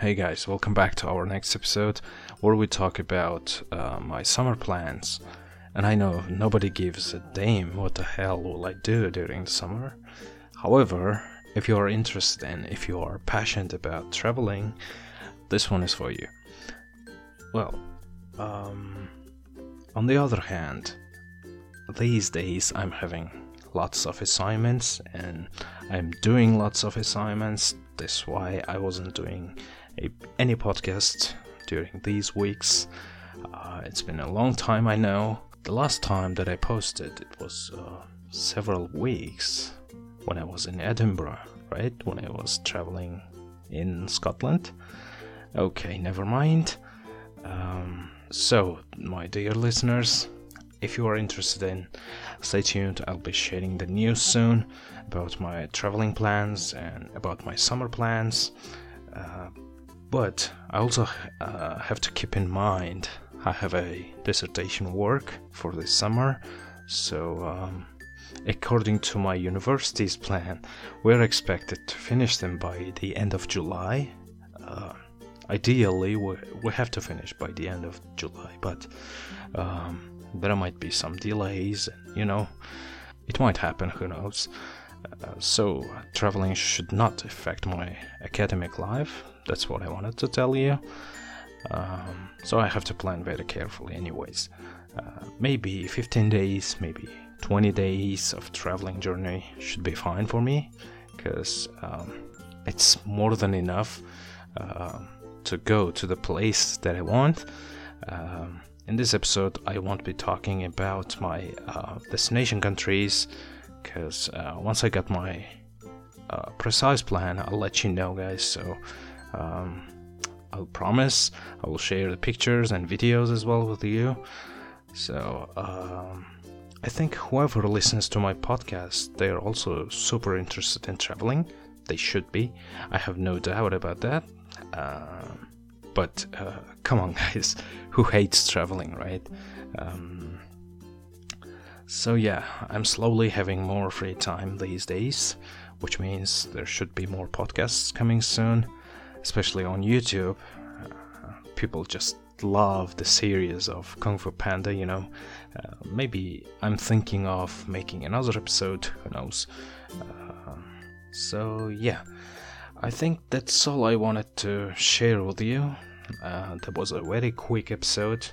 Hey guys, welcome back to our next episode where we talk about uh, my summer plans. And I know nobody gives a damn what the hell will I do during the summer. However, if you are interested in, if you are passionate about traveling, this one is for you. Well, um, on the other hand, these days I'm having lots of assignments and I'm doing lots of assignments. That's why I wasn't doing a, any podcast during these weeks. Uh, it's been a long time, I know. The last time that I posted, it was uh, several weeks when I was in Edinburgh, right? When I was traveling in Scotland. Okay, never mind. Um, so, my dear listeners, if you are interested in, stay tuned. I'll be sharing the news soon about my traveling plans and about my summer plans. Uh, but I also uh, have to keep in mind I have a dissertation work for this summer, so um, according to my university's plan, we're expected to finish them by the end of July. Uh, ideally, we, we have to finish by the end of July, but um, there might be some delays, you know, it might happen, who knows. So, traveling should not affect my academic life. That's what I wanted to tell you. Um, so, I have to plan very carefully, anyways. Uh, maybe 15 days, maybe 20 days of traveling journey should be fine for me because um, it's more than enough uh, to go to the place that I want. Um, in this episode, I won't be talking about my uh, destination countries because uh, once I got my uh, precise plan, I'll let you know, guys. So um, I'll promise I will share the pictures and videos as well with you. So um, I think whoever listens to my podcast, they are also super interested in traveling. They should be. I have no doubt about that. Uh, but come on, guys, who hates traveling, right? Um, so yeah, I'm slowly having more free time these days, which means there should be more podcasts coming soon, especially on YouTube. Uh, people just love the series of Kung Fu Panda, you know. Uh, maybe I'm thinking of making another episode, who knows. Uh, so yeah, I think that's all I wanted to share with you. Uh, that was a very quick episode.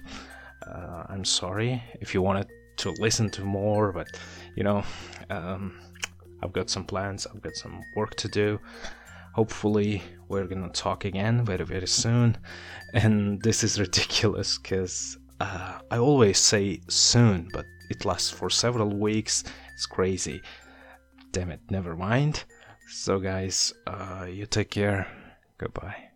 Uh, I'm sorry if you wanted to listen to more, but you know, um, I've got some plans, I've got some work to do. Hopefully, we're gonna talk again very, very soon. And this is ridiculous because uh, I always say soon, but it lasts for several weeks. It's crazy. Damn it, never mind. So, guys, uh, you take care. Goodbye.